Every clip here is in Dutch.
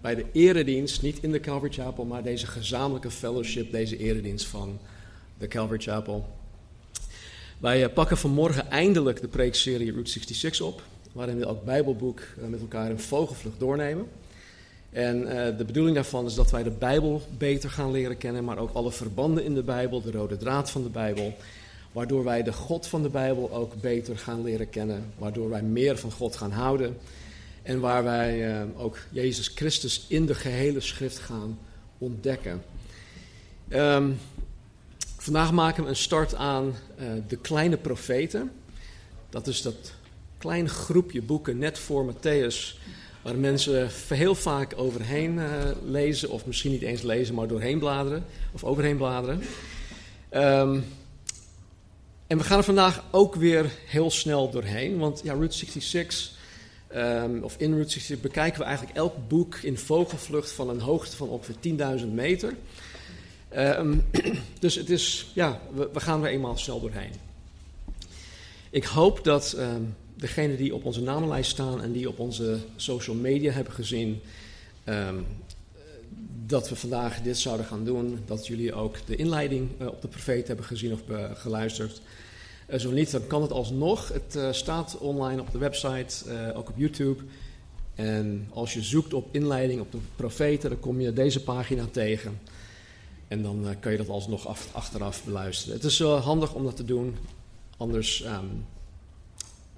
bij de eredienst, niet in de Calvary Chapel, maar deze gezamenlijke fellowship, deze eredienst van de Calvary Chapel. Wij eh, pakken vanmorgen eindelijk de preekserie Route 66 op, waarin we elk Bijbelboek eh, met elkaar een vogelvlucht doornemen. En eh, de bedoeling daarvan is dat wij de Bijbel beter gaan leren kennen, maar ook alle verbanden in de Bijbel, de rode draad van de Bijbel. Waardoor wij de God van de Bijbel ook beter gaan leren kennen, waardoor wij meer van God gaan houden. En waar wij uh, ook Jezus Christus in de gehele schrift gaan ontdekken. Um, vandaag maken we een start aan uh, de kleine profeten. Dat is dat klein groepje boeken net voor Matthäus. Waar mensen heel vaak overheen uh, lezen, of misschien niet eens lezen, maar doorheen bladeren. Of overheen bladeren. Um, en we gaan er vandaag ook weer heel snel doorheen. Want ja, Route 66 Um, of in Route 66 bekijken we eigenlijk elk boek in vogelvlucht van een hoogte van ongeveer 10.000 meter. Um, dus het is, ja, we, we, gaan er eenmaal snel doorheen. Ik hoop dat um, degenen die op onze namenlijst staan en die op onze social media hebben gezien, dat we vandaag dit zouden gaan doen, dat jullie ook de inleiding uh, op de profeet hebben gezien of uh, geluisterd. Uh, zo niet, dan kan het alsnog. Het uh, staat online op de website, uh, ook op YouTube. En als je zoekt op inleiding op de profeten, dan kom je deze pagina tegen. En dan kan je dat alsnog af, achteraf beluisteren. Het is handig om dat te doen, anders um,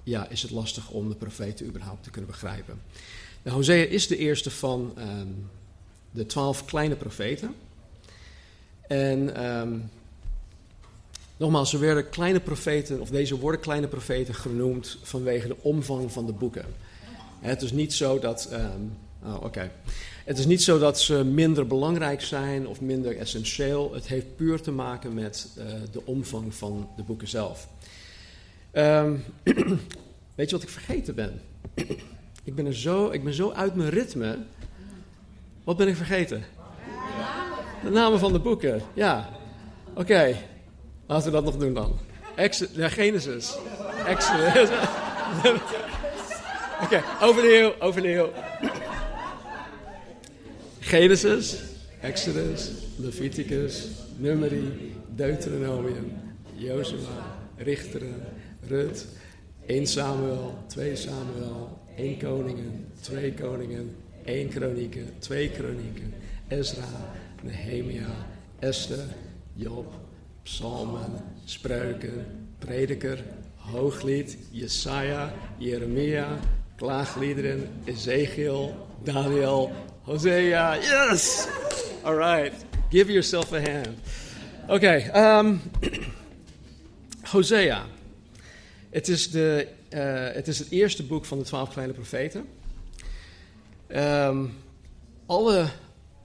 ja, is het lastig om de profeten überhaupt te kunnen begrijpen. Nou, Hosea is de eerste van um, de twaalf kleine profeten. En um, Nogmaals, ze werden kleine profeten, of deze worden kleine profeten genoemd vanwege de omvang van de boeken. Het is niet zo dat. Um, oh, oké. Het is niet zo dat ze minder belangrijk zijn of minder essentieel. Het heeft puur te maken met uh, de omvang van de boeken zelf. Um, weet je wat ik vergeten ben? ik, ben er zo, ik ben zo uit mijn ritme. Wat ben ik vergeten? De namen van de boeken, ja. Oké. Laten we dat nog doen dan. Ex ja, Genesis. Exodus. Oké, okay, overnieuw, overnieuw. Genesis, Exodus, Leviticus, Numeri, Deuteronomium, Jozua, Richteren, Rut, 1 Samuel, 2 Samuel, 1 Koningen, 2 Koningen, 1 Kronieken, 2 Kronieken, Ezra, Nehemia, Esther, Job, psalmen, spreuken, prediker, hooglied, Jesaja, Jeremia, klaagliederen, Ezekiel, Daniel, Hosea. Yes! All right. Give yourself a hand. Oké, okay, um, Hosea. Het is, de, uh, het is het eerste boek van de twaalf kleine profeten. Um, alle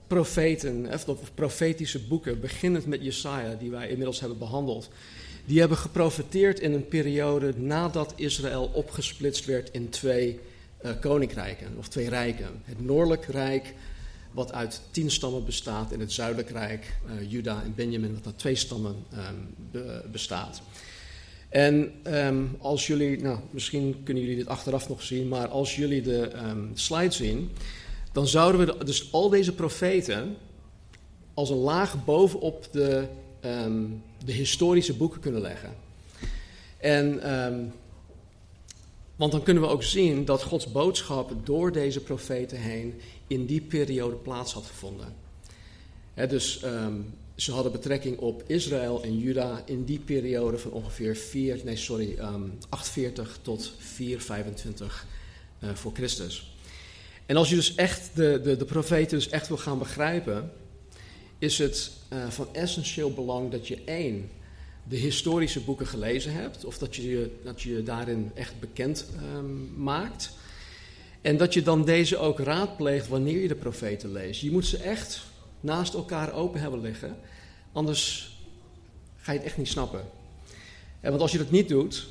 profeten, of profetische boeken, beginnend met Jesaja, die wij inmiddels hebben behandeld, die hebben geprofeteerd in een periode nadat Israël opgesplitst werd in twee uh, koninkrijken, of twee rijken. Het Noordelijk Rijk, wat uit tien stammen bestaat, en het Zuidelijk Rijk, uh, Juda en Benjamin, wat uit twee stammen be bestaat. En um, als jullie, nou, misschien kunnen jullie dit achteraf nog zien, maar als jullie de um, slide zien, dan zouden we dus al deze profeten als een laag bovenop de, um, de historische boeken kunnen leggen. En, um, want dan kunnen we ook zien dat Gods boodschap door deze profeten heen in die periode plaats had gevonden. Dus um, ze hadden betrekking op Israël en Juda in die periode van ongeveer 4, nee sorry, 840 tot 425 uh, voor Christus. En als je dus echt de, de, de profeten dus echt wil gaan begrijpen, is het uh, van essentieel belang dat je één, de historische boeken gelezen hebt, of dat je dat je daarin echt bekend um, maakt. En dat je dan deze ook raadpleegt wanneer je de profeten leest. Je moet ze echt naast elkaar open hebben liggen, anders ga je het echt niet snappen. En want als je dat niet doet,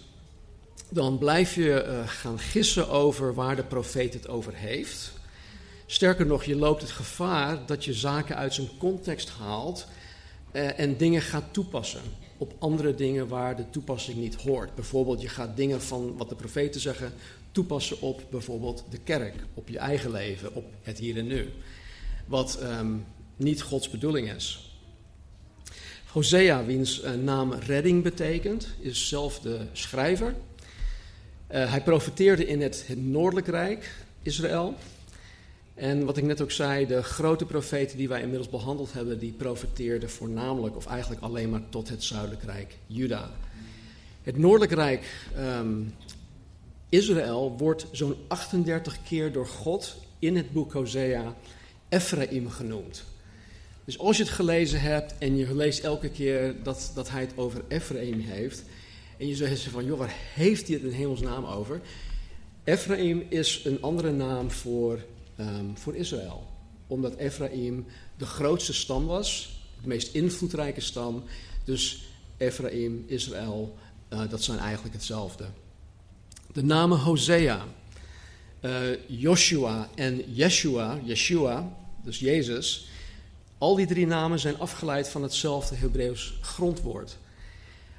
dan blijf je uh, gaan gissen over waar de profeet het over heeft. Sterker nog, je loopt het gevaar dat je zaken uit zijn context haalt uh, en dingen gaat toepassen op andere dingen waar de toepassing niet hoort. Bijvoorbeeld, je gaat dingen van wat de profeten zeggen toepassen op bijvoorbeeld de kerk, op je eigen leven, op het hier en nu. Wat um, niet Gods bedoeling is. Hosea, wiens uh, naam redding betekent, is zelf de schrijver. Uh, hij profeteerde in het, Noordelijk Rijk, Israël. En wat ik net ook zei, de grote profeten die wij inmiddels behandeld hebben, die profeteerden voornamelijk, of eigenlijk alleen maar tot het Zuidelijk Rijk, Juda. Het Noordelijk Rijk, um, Israël, wordt zo'n 38 keer door God in het boek Hosea Ephraim genoemd. Dus als je het gelezen hebt en je leest elke keer dat, dat hij het over Ephraim heeft, en je zegt van, joh, waar heeft hij het in hemelsnaam over? Ephraim is een andere naam voor, um, voor Israël. Omdat Ephraim de grootste stam was, de meest invloedrijke stam. Dus Ephraim, Israël, uh, dat zijn eigenlijk hetzelfde. De namen Hosea, uh, Joshua en Yeshua, Yeshua, dus Jezus, al die drie namen zijn afgeleid van hetzelfde Hebreeuws grondwoord.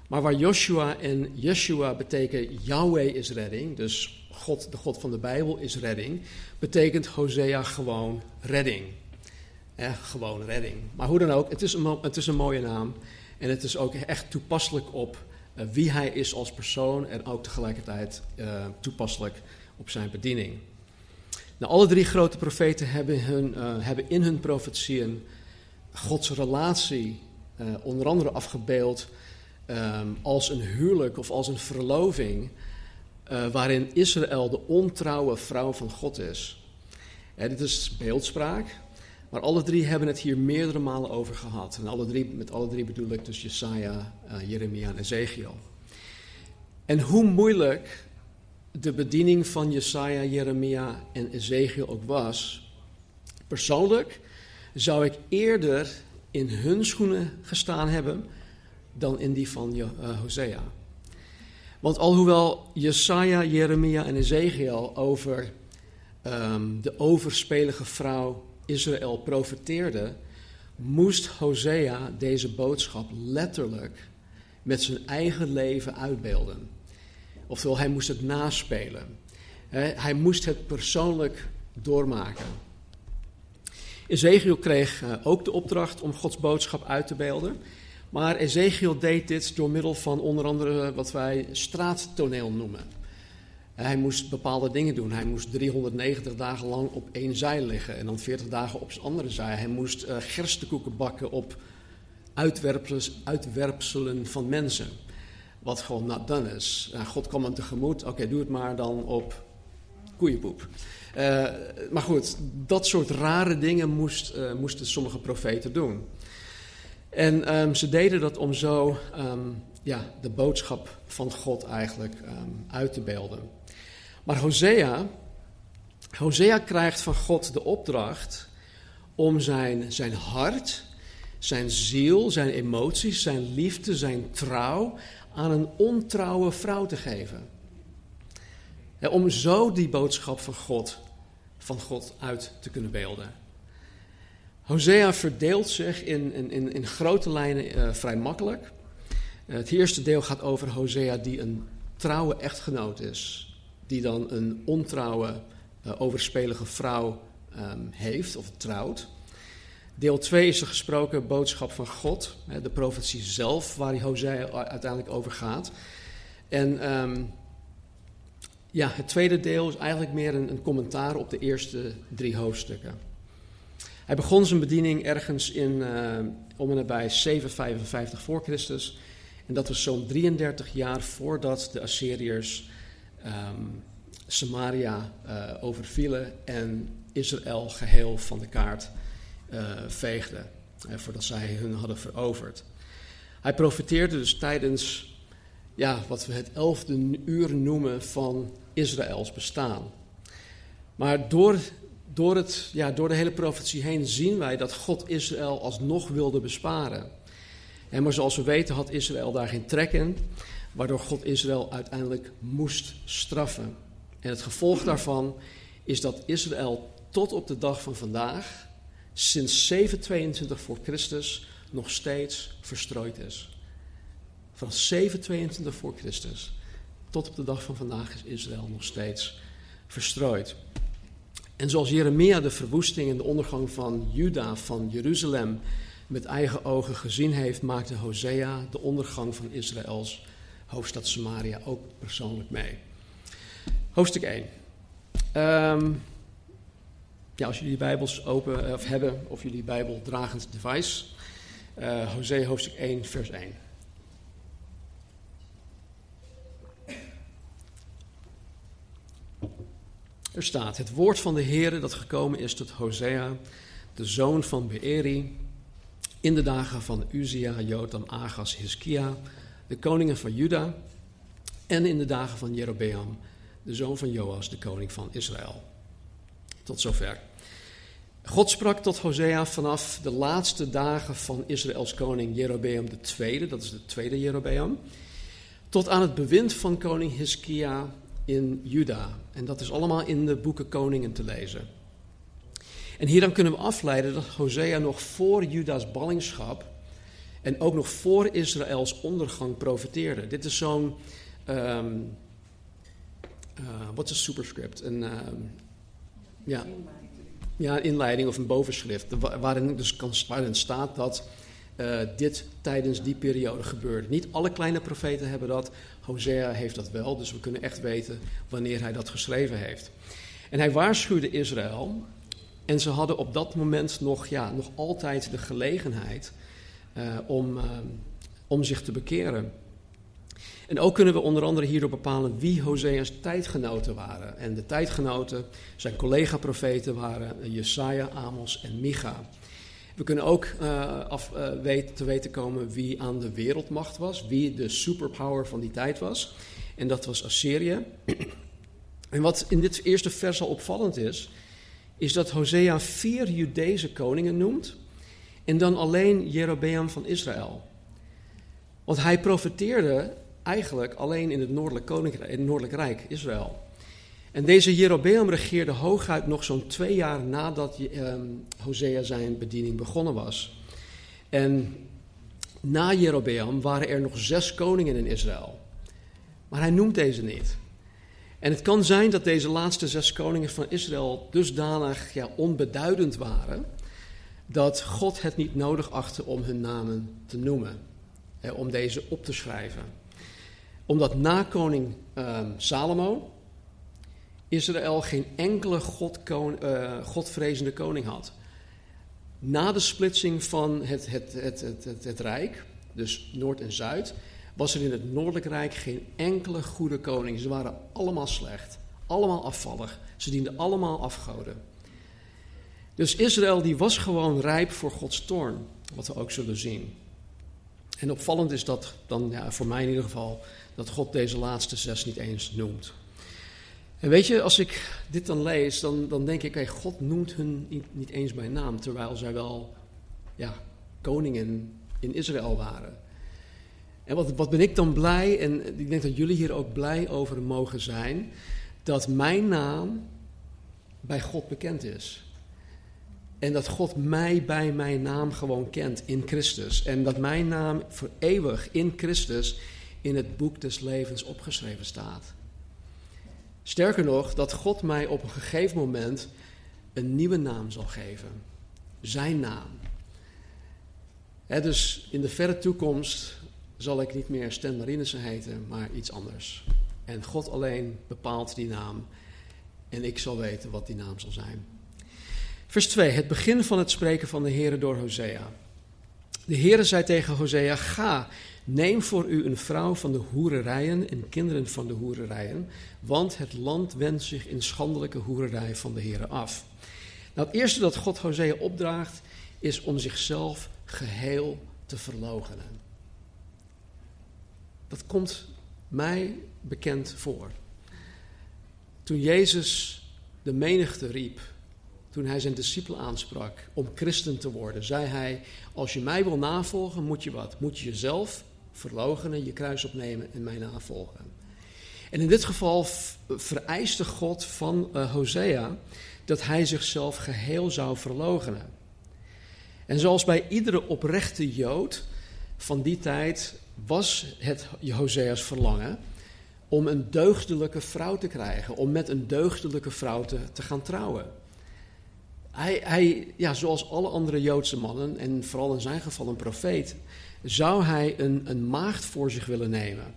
Maar waar Joshua en Yeshua betekenen Yahweh is redding, dus God, de God van de Bijbel is redding, betekent Hosea gewoon redding. Eh, gewoon redding. Maar hoe dan ook, het is, een, het is een mooie naam. En het is ook echt toepasselijk op uh, wie hij is als persoon en ook tegelijkertijd uh, toepasselijk op zijn bediening. Nou, alle drie grote profeten hebben, hun, uh, hebben in hun profetieën Gods relatie onder andere afgebeeld um, als een huwelijk of als een verloving, uh, waarin Israël de ontrouwe vrouw van God is. Dit is beeldspraak, maar alle drie hebben het hier meerdere malen over gehad. En alle drie, met alle drie bedoel ik dus Jesaja, uh, Jeremia en Ezekiel. En hoe moeilijk de bediening van Jesaja, Jeremia en Ezekiel ook was, persoonlijk zou ik eerder in hun schoenen gestaan hebben dan in die van uh, Hosea. Want alhoewel Jesaja, Jeremia en Ezekiel over um, de overspelige vrouw Israël profeteerden, moest Hosea deze boodschap letterlijk met zijn eigen leven uitbeelden. Oftewel, hij moest het naspelen. Hij moest het persoonlijk doormaken. Ezekiel kreeg uh, ook de opdracht om Gods boodschap uit te beelden. Maar Ezekiel deed dit door middel van onder andere wat wij straattoneel noemen. Hij moest bepaalde dingen doen. Hij moest 390 dagen lang op één zij liggen en dan 40 dagen op zijn andere zij. Hij moest uh, gerstekoeken bakken op uitwerpselen van mensen. Wat gewoon not done is. Uh, God kwam hem tegemoet. Oké, doe het maar dan op koeienpoep. Uh, maar goed, dat soort rare dingen moest, moesten sommige profeten doen. En um, ze deden dat om zo um, ja, de boodschap van God eigenlijk um, uit te beelden. Maar Hosea, Hosea krijgt van God de opdracht om zijn, zijn hart, zijn ziel, zijn emoties, zijn liefde, zijn trouw aan een ontrouwe vrouw te geven. Om zo die boodschap van God, van God uit te kunnen beelden. Hosea verdeelt zich in, in, in grote lijnen uh, vrij makkelijk. Uh, het eerste deel gaat over Hosea die een trouwe echtgenoot is. Die dan een ontrouwe, uh, overspelige vrouw um, heeft of trouwt. Deel 2 is de gesproken boodschap van God, de profetie zelf, waar die Hosea uiteindelijk over gaat. En um, ja, het tweede deel is eigenlijk meer een, een commentaar op de eerste drie hoofdstukken. Hij begon zijn bediening ergens in, uh, om en nabij 755 voor Christus. En dat was zo'n 33 jaar voordat de Assyriërs um, Samaria uh, overvielen en Israël geheel van de kaart uh, veegden. voordat zij hun hadden veroverd. Hij profiteerde dus tijdens ja, wat we het elfde uur noemen van Israëls bestaan. Maar door, door, het, ja, door de hele profetie heen zien wij dat God Israël alsnog wilde besparen. En maar zoals we weten had Israël daar geen trek in, waardoor God Israël uiteindelijk moest straffen. En het gevolg daarvan is dat Israël tot op de dag van vandaag, sinds 722 voor Christus, nog steeds verstrooid is. Van 722 voor Christus tot op de dag van vandaag is Israël nog steeds verstrooid. En zoals Jeremia de verwoesting en de ondergang van Juda, van Jeruzalem, met eigen ogen gezien heeft, maakte Hosea de ondergang van Israëls hoofdstad Samaria ook persoonlijk mee. Hoofdstuk 1. Ehm, ja, als jullie Bijbels open eh, of hebben, of jullie Bijbel dragend device. Uh, Hosea hoofdstuk 1, vers 1. Er staat: Het woord van de Heere dat gekomen is tot Hosea, de zoon van Beeri, in de dagen van Uzia, Jotam, Agas, Hiskia, de koningen van Juda, en in de dagen van Jerobeam, de zoon van Joas, de koning van Israël. Tot zover. God sprak tot Hosea vanaf de laatste dagen van Israëls koning Jerobeam II, dat is de tweede Jerobeam, tot aan het bewind van koning Hiskia in Juda. En dat is allemaal in de boeken Koningen te lezen. En hierdan kunnen we afleiden dat Hosea nog voor Juda's ballingschap en ook nog voor Israëls ondergang profeteerde. Dit is zo'n, um, wat is superscript? Een, um, ja, ja, een inleiding of een bovenschrift, waarin, dus kan, waarin staat dat uh, dit tijdens die periode gebeurde. Niet alle kleine profeten hebben dat, Hosea heeft dat wel, dus we kunnen echt weten wanneer hij dat geschreven heeft. En hij waarschuwde Israël en ze hadden op dat moment nog, ja, nog altijd de gelegenheid uh, om, uh, om zich te bekeren. En ook kunnen we onder andere hierdoor bepalen wie Hosea's tijdgenoten waren. En de tijdgenoten, zijn collega-profeten, waren Jesaja, Amos en Micha. We kunnen ook uh, af, weet, te weten komen wie aan de wereldmacht was, wie de superpower van die tijd was. En dat was Assyrië. En wat in dit eerste vers al opvallend is, is dat Hosea vier Judese koningen noemt en dan alleen Jerobeam van Israël. Want hij profeteerde eigenlijk alleen in het Noordelijk, Koninkrijk, in het Noordelijk Rijk, Israël. En deze Jerobeam regeerde hooguit nog zo'n twee jaar nadat um, Hosea zijn bediening begonnen was. En na Jerobeam waren er nog zes koningen in Israël. Maar hij noemt deze niet. En het kan zijn dat deze laatste zes koningen van Israël dusdanig ja, onbeduidend waren, dat God het niet nodig achtte om hun namen te noemen, om deze op te schrijven. Omdat na koning um, Salomo, Israël geen enkele God, uh, godvrezende koning had. Na de splitsing van het, het, het, het, het, Rijk, dus Noord en Zuid, was er in het Noordelijk Rijk geen enkele goede koning. Ze waren allemaal slecht, allemaal afvallig. Ze dienden allemaal afgoden. Dus Israël die was gewoon rijp voor Gods toorn, wat we ook zullen zien. En opvallend is dat dan, ja, voor mij in ieder geval, dat God deze laatste zes niet eens noemt. En weet je, als ik dit dan lees, dan, dan denk ik, hey, God noemt hun niet, eens bij naam, terwijl zij wel ja, koningen in Israël waren. En wat, wat ben ik dan blij, en ik denk dat jullie hier ook blij over mogen zijn, dat mijn naam bij God bekend is. En dat God mij bij mijn naam gewoon kent in Christus. En dat mijn naam voor eeuwig in Christus in het boek des levens opgeschreven staat. Sterker nog, dat God mij op een gegeven moment een nieuwe naam zal geven. Zijn naam. dus in de verre toekomst zal ik niet meer Stan Marinissen heten, maar iets anders. En God alleen bepaalt die naam. En ik zal weten wat die naam zal zijn. Vers 2. Het begin van het spreken van de Heer door Hosea. De Heer zei tegen Hosea: Ga, Neem voor u een vrouw van de hoererijen en kinderen van de hoererijen, want het land wendt zich in schandelijke hoererij van de Heeren af. Nou, het eerste dat God Hosea opdraagt, is om zichzelf geheel te verloochenen. Dat komt mij bekend voor. Toen Jezus de menigte riep, toen hij zijn discipelen aansprak om christen te worden, zei hij: Als je mij wil navolgen, moet je wat? Moet je jezelf verloochenen, je kruis opnemen en mij navolgen. En in dit geval vereiste God van uh, Hosea dat hij zichzelf geheel zou verloochenen. En zoals bij iedere oprechte Jood van die tijd was het Hosea's verlangen om een deugdelijke vrouw te krijgen, om met een deugdelijke vrouw te, te gaan trouwen. Hij, hij, ja, zoals alle andere Joodse mannen, en vooral in zijn geval een profeet, zou hij een, een maagd voor zich willen nemen.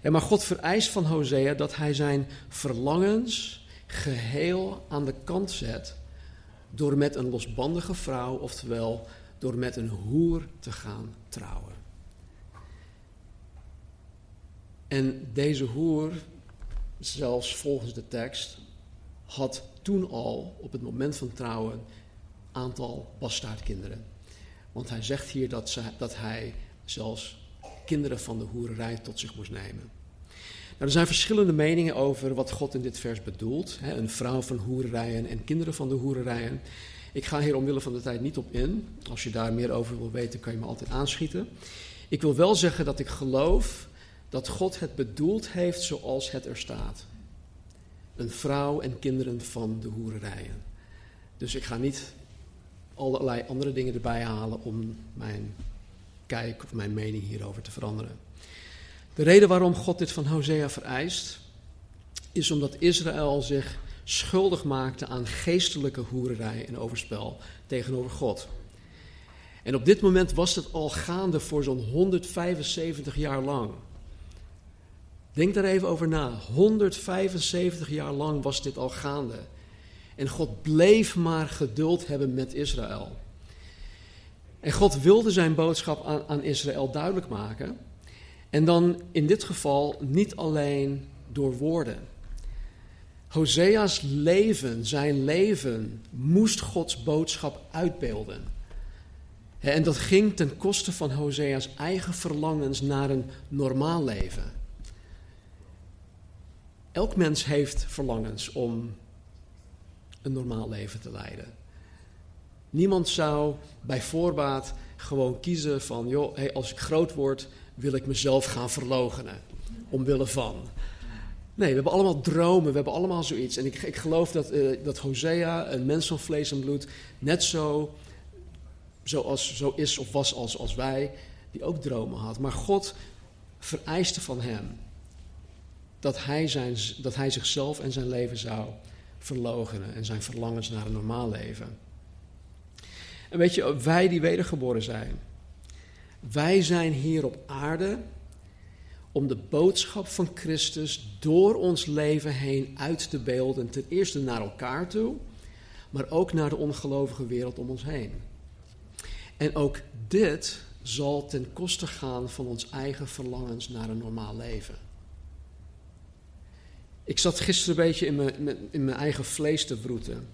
En maar God vereist van Hosea dat hij zijn verlangens geheel aan de kant zet door met een losbandige vrouw, oftewel door met een hoer te gaan trouwen. En deze hoer, zelfs volgens de tekst, had toen al op het moment van trouwen aantal bastaardkinderen. Want hij zegt hier dat, ze, dat hij zelfs kinderen van de hoererij tot zich moest nemen. Nou, er zijn verschillende meningen over wat God in dit vers bedoelt. Hè, een vrouw van hoererijen en kinderen van de hoererijen. Ik ga hier omwille van de tijd niet op in. Als je daar meer over wil weten, kan je me altijd aanschieten. Ik wil wel zeggen dat ik geloof dat God het bedoeld heeft zoals het er staat. Een vrouw en kinderen van de hoererijen. Dus ik ga niet allerlei andere dingen erbij halen om mijn kijk of mijn mening hierover te veranderen. De reden waarom God dit van Hosea vereist, is omdat Israël zich schuldig maakte aan geestelijke hoererij en overspel tegenover God. En op dit moment was het al gaande voor zo'n 175 jaar lang. Denk daar even over na. 175 jaar lang was dit al gaande. En God bleef maar geduld hebben met Israël. En God wilde zijn boodschap aan, aan Israël duidelijk maken. En dan in dit geval niet alleen door woorden. Hosea's leven, zijn leven, moest Gods boodschap uitbeelden. En dat ging ten koste van Hosea's eigen verlangens naar een normaal leven. Elk mens heeft verlangens om een normaal leven te leiden. Niemand zou bij voorbaat gewoon kiezen van, joh, hey, als ik groot word, wil ik mezelf gaan verlogenen. Omwille van. Nee, we hebben allemaal dromen, we hebben allemaal zoiets. En ik, ik geloof dat, uh, dat Hosea, een mens van vlees en bloed, net zo, zoals, zo is of was als, als wij, die ook dromen had. Maar God vereiste van hem dat hij, zijn, dat hij zichzelf en zijn leven zou verlogenen en zijn verlangens naar een normaal leven. En weet je, wij die wedergeboren zijn, wij zijn hier op aarde om de boodschap van Christus door ons leven heen uit te beelden. Ten eerste naar elkaar toe, maar ook naar de ongelovige wereld om ons heen. En ook dit zal ten koste gaan van ons eigen verlangens naar een normaal leven. Ik zat gisteren een beetje in mijn, in mijn eigen vlees te broeten.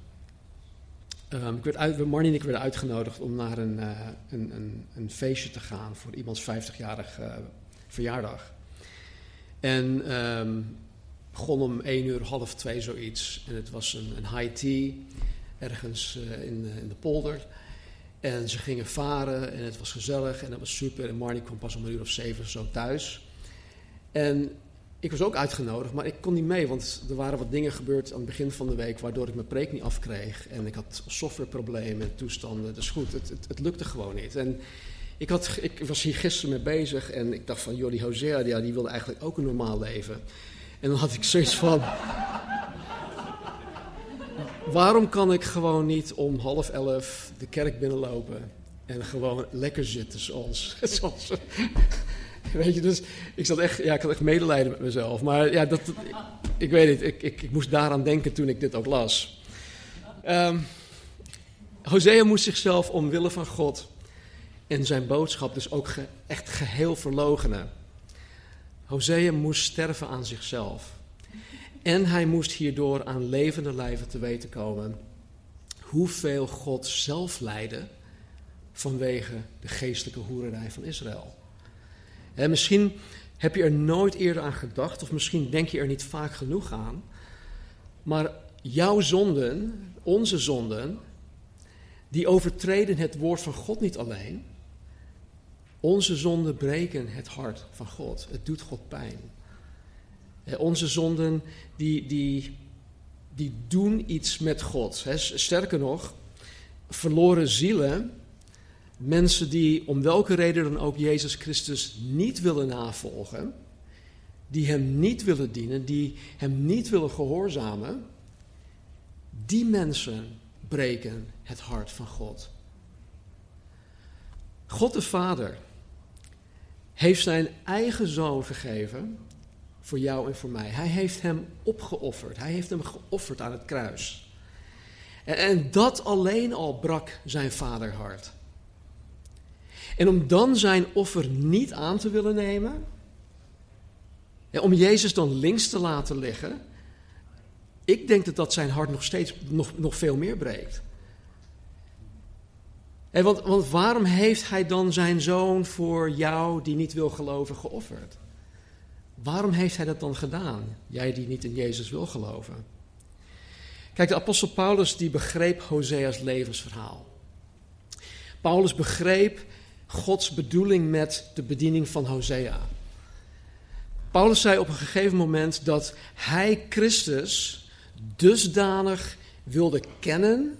Um, ik werd uit, Marnie en ik werden uitgenodigd om naar een, uh, een, een, een, feestje te gaan voor iemands 50-jarig uh, verjaardag. En um, begon om één uur, half twee zoiets. En het was een, een high tea ergens uh, in, in de polder. En ze gingen varen en het was gezellig en dat was super. En Marnie kwam pas om een uur of zeven zo thuis. En ik was ook uitgenodigd, maar ik kon niet mee, want er waren wat dingen gebeurd aan het begin van de week waardoor ik mijn preek niet afkreeg. En ik had softwareproblemen en toestanden. Dus goed, het, het, het, lukte gewoon niet. En ik, had, ik was hier gisteren mee bezig en ik dacht van, joh, die Hosea, ja, die wilde eigenlijk ook een normaal leven. En dan had ik zoiets van, waarom kan ik gewoon niet om half elf de kerk binnenlopen en gewoon lekker zitten zoals, zoals Weet je, dus ik zat echt, ja, ik had echt medelijden met mezelf. Maar ja, dat, ik weet niet, ik, ik, ik moest daaraan denken toen ik dit ook las. Um, Hosea moest zichzelf omwille van God en zijn boodschap dus ook echt geheel verlogenen. Hosea moest sterven aan zichzelf. En hij moest hierdoor aan levende lijven te weten komen hoeveel God zelf leidde vanwege de geestelijke hoererij van Israël misschien heb je er nooit eerder aan gedacht, of misschien denk je er niet vaak genoeg aan. Maar jouw zonden, onze zonden, die overtreden het woord van God niet alleen. Onze zonden breken het hart van God. Het doet God pijn. Onze zonden die, die, die doen iets met God. Sterker nog, verloren zielen, mensen die om welke reden dan ook Jezus Christus niet willen navolgen, die Hem niet willen dienen, die Hem niet willen gehoorzamen, die mensen breken het hart van God. God de Vader heeft zijn eigen zoon gegeven voor jou en voor mij. Hij heeft hem opgeofferd. Hij heeft hem geofferd aan het kruis. En, en dat alleen al brak zijn vaderhart. En om dan zijn offer niet aan te willen nemen, om Jezus dan links te laten liggen, ik denk dat dat zijn hart nog steeds nog, nog veel meer breekt. Want, want waarom heeft hij dan zijn zoon voor jou die niet wil geloven geofferd? Waarom heeft hij dat dan gedaan? Jij die niet in Jezus wil geloven. Kijk, de apostel Paulus die begreep Hosea's levensverhaal. Paulus begreep Gods bedoeling met de bediening van Hosea. Paulus zei op een gegeven moment dat hij Christus dusdanig wilde kennen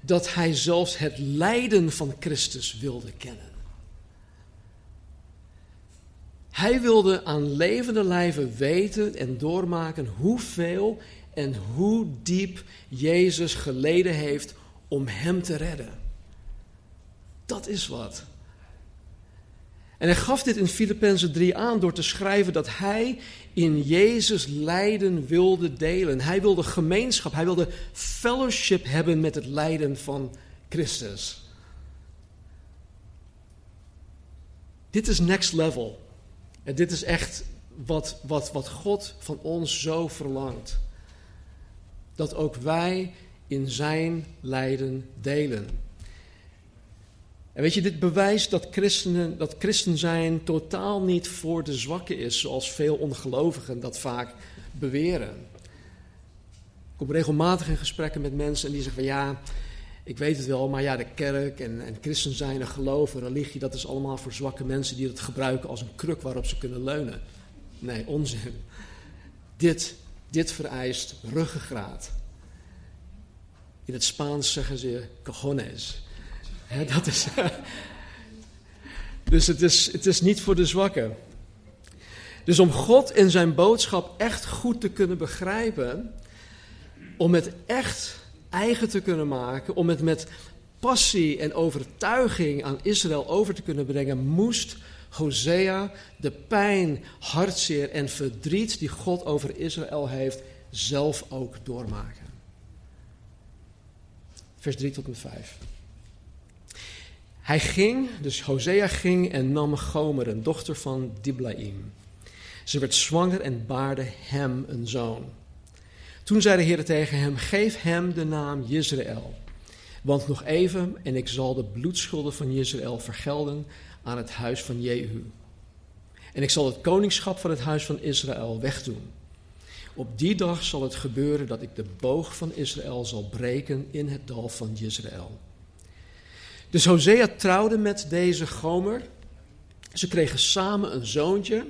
dat hij zelfs het lijden van Christus wilde kennen. Hij wilde aan levende lijven weten en doormaken hoeveel en hoe diep Jezus geleden heeft om hem te redden. Dat is wat. En hij gaf dit in Filippenzen 3 aan door te schrijven dat hij in Jezus lijden wilde delen. Hij wilde gemeenschap, hij wilde fellowship hebben met het lijden van Christus. Dit is next level. En dit is echt wat, wat, wat God van ons zo verlangt. Dat ook wij in zijn lijden delen. En weet je, dit bewijst dat, christenen, dat christen zijn totaal niet voor de zwakken is, zoals veel ongelovigen dat vaak beweren. Ik kom regelmatig in gesprekken met mensen en die zeggen van ja, ik weet het wel, maar ja, de kerk en, en christen zijn en geloof en religie, dat is allemaal voor zwakke mensen die het gebruiken als een kruk waarop ze kunnen leunen. Nee, onzin. Dit, dit vereist ruggengraat. In het Spaans zeggen ze cojones dat is, dus het is, het is niet voor de zwakken. Dus om God en zijn boodschap echt goed te kunnen begrijpen, om het echt eigen te kunnen maken, om het met passie en overtuiging aan Israël over te kunnen brengen, moest Hosea de pijn, hartzeer en verdriet die God over Israël heeft, zelf ook doormaken. Vers 3 tot en met 5. Hij ging, dus Hosea ging en nam Gomer, een dochter van Diblaim. Ze werd zwanger en baarde hem een zoon. Toen zei de Heer tegen hem: Geef hem de naam Jezreel. Want nog even en ik zal de bloedschulden van Jezreel vergelden aan het huis van Jehu. En ik zal het koningschap van het huis van Israël wegdoen. Op die dag zal het gebeuren dat ik de boog van Israël zal breken in het dal van Jezreel. Dus Hosea trouwde met deze Gomer. Ze kregen samen een zoontje.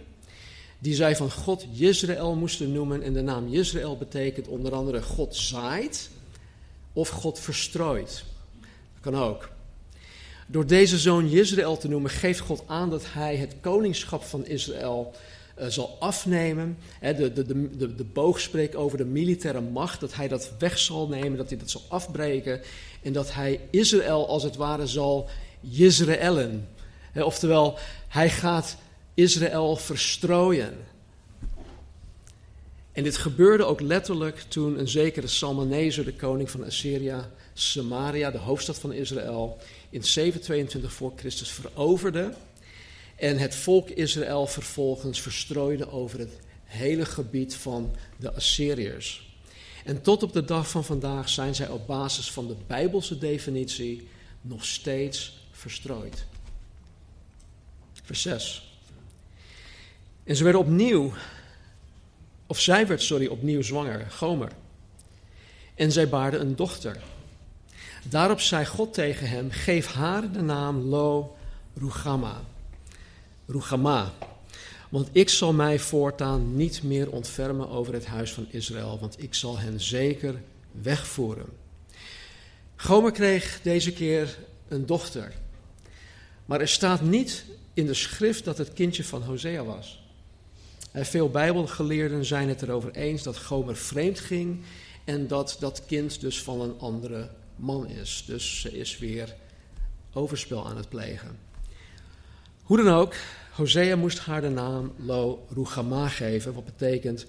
Die zij van God Jezreel moesten noemen. En de naam Jezreel betekent onder andere God zaait of God verstrooit. Dat kan ook. Door deze zoon Jezreel te noemen, geeft God aan dat hij het koningschap van Israël zal afnemen. de, de, de, de boog spreekt over de militaire macht, dat hij dat weg zal nemen, dat hij dat zal afbreken. En dat hij Israël als het ware zal Jezreëlen. oftewel, hij gaat Israël verstrooien. En dit gebeurde ook letterlijk toen een zekere Salmaneser, de koning van Assyria, Samaria, de hoofdstad van Israël, in 722 voor Christus veroverde. En het volk Israël vervolgens verstrooide over het hele gebied van de Assyriërs. En tot op de dag van vandaag zijn zij op basis van de Bijbelse definitie nog steeds verstrooid. Vers 6. En ze werden opnieuw, of zij werd, sorry, opnieuw zwanger, Gomer. En zij baarde een dochter. Daarop zei God tegen hem: Geef haar de naam Lo Rugama. Rugama. Want ik zal mij voortaan niet meer ontfermen over het huis van Israël, want ik zal hen zeker wegvoeren. Gomer kreeg deze keer een dochter. Maar er staat niet in de schrift dat het kindje van Hosea was. En veel Bijbelgeleerden zijn het erover eens dat Gomer vreemd ging en dat dat kind dus van een andere man is. Dus ze is weer overspel aan het plegen. Hoe dan ook, Hosea moest haar de naam Lo Rugama geven, wat betekent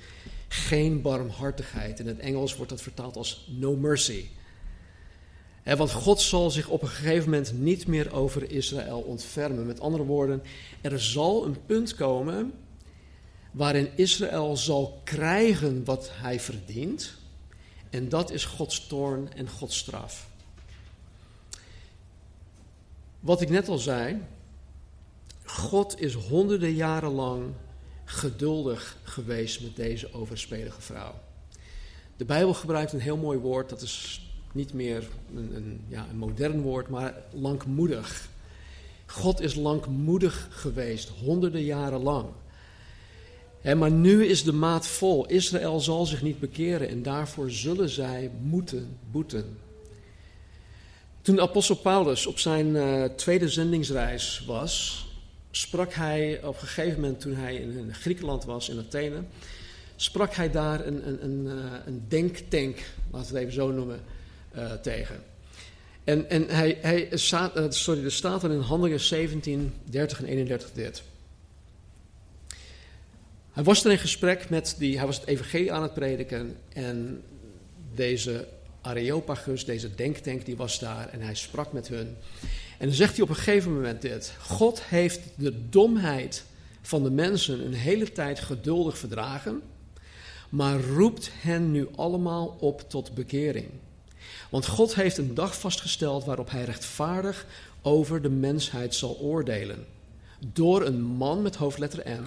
geen barmhartigheid. In het Engels wordt dat vertaald als no mercy. En want God zal zich op een gegeven moment niet meer over Israël ontfermen. Met andere woorden, er zal een punt komen waarin Israël zal krijgen wat hij verdient. En dat is Gods toorn en Gods straf. Wat ik net al zei, God is honderden jaren lang geduldig geweest met deze overspelige vrouw. De Bijbel gebruikt een heel mooi woord, dat is niet meer een, een, ja, een modern woord, maar langmoedig. God is langmoedig geweest, honderden jaren lang. maar nu is de maat vol. Israël zal zich niet bekeren en daarvoor zullen zij moeten boeten. Toen apostel Paulus op zijn uh, tweede zendingsreis was, sprak hij op een gegeven moment toen hij in Griekenland was, in Athene, sprak hij daar een, een, een, eh, een denktank, laten we het even zo noemen, uh, tegen. En, en hij, hij uh, sorry, er staat er in Handelingen 17, 30 en 31 dit. Hij was er in gesprek met die, hij was het evangelie aan het prediken en deze Areopagus, deze denktank, die was daar en hij sprak met hun. En dan zegt hij op een gegeven moment dit: God heeft de domheid van de mensen een hele tijd geduldig verdragen, maar roept hen nu allemaal op tot bekering. Want God heeft een dag vastgesteld waarop hij rechtvaardig over de mensheid zal oordelen. Door een man met hoofdletter M,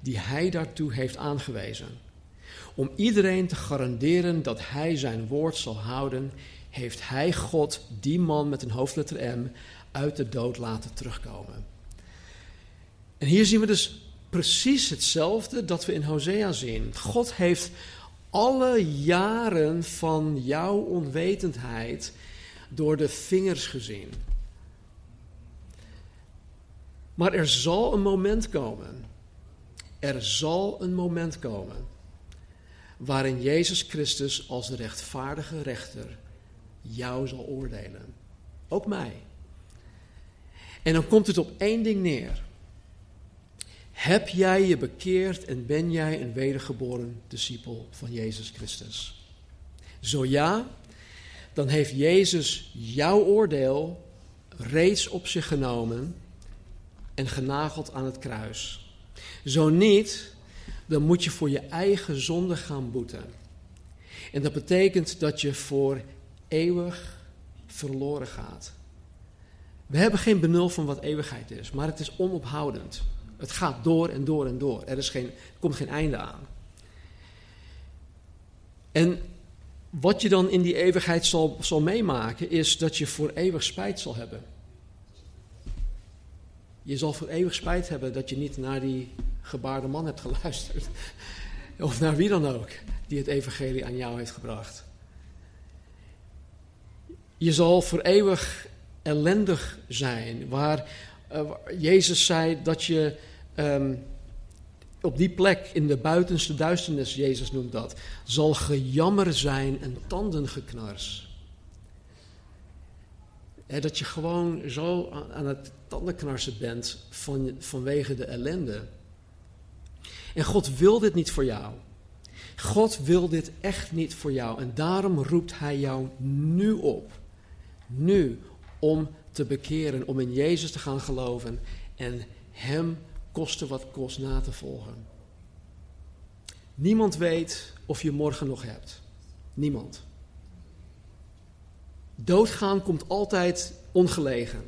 die hij daartoe heeft aangewezen. Om iedereen te garanderen dat hij zijn woord zal houden, heeft hij God, die man met een hoofdletter M, uit de dood laten terugkomen. En hier zien we dus precies hetzelfde dat we in Hosea zien. God heeft alle jaren van jouw onwetendheid door de vingers gezien. Maar er zal een moment komen. Er zal een moment komen. Waarin Jezus Christus als de rechtvaardige rechter jou zal oordelen. Ook mij. En dan komt het op één ding neer. Heb jij je bekeerd en ben jij een wedergeboren discipel van Jezus Christus? Zo ja, dan heeft Jezus jouw oordeel reeds op zich genomen en genageld aan het kruis. Zo niet, dan moet je voor je eigen zonde gaan boeten. En dat betekent dat je voor eeuwig verloren gaat. We hebben geen benul van wat eeuwigheid is, maar het is onophoudend. Het gaat door en door en door. Er, is geen, er komt geen einde aan. En wat je dan in die eeuwigheid zal, zal meemaken, is dat je voor eeuwig spijt zal hebben. Je zal voor eeuwig spijt hebben dat je niet naar die gebaarde man hebt geluisterd. Of naar wie dan ook die het evangelie aan jou heeft gebracht. Je zal voor eeuwig ellendig zijn. Waar uh, Jezus zei dat je um, op die plek in de buitenste duisternis, Jezus noemt dat, zal gejammer zijn en tandengeknars. He, dat je gewoon zo aan het tandenknarsen bent van, vanwege de ellende. En God wil dit niet voor jou. God wil dit echt niet voor jou. En daarom roept Hij jou nu op. Nu om te bekeren, om in Jezus te gaan geloven en Hem koste wat kost na te volgen. Niemand weet of je morgen nog hebt. Niemand. Doodgaan komt altijd ongelegen.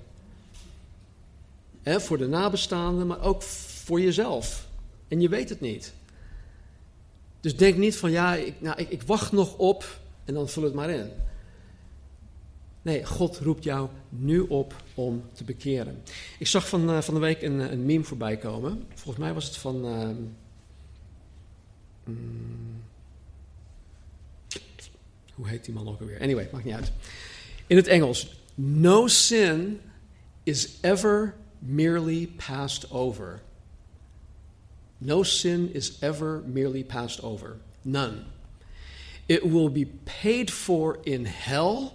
voor de nabestaanden, maar ook voor jezelf. En je weet het niet. Dus denk niet van ja, ik, nou, ik, ik wacht nog op en dan vul het maar in. Nee, God roept jou nu op om te bekeren. Ik zag van, uh, van de week een, een meme voorbij komen. Volgens mij was het van. Uh, mm, hoe heet die man ook alweer? Anyway, maakt niet uit. In het Engels. No sin is ever merely passed over. No sin is ever merely passed over. None. It will be paid for in hell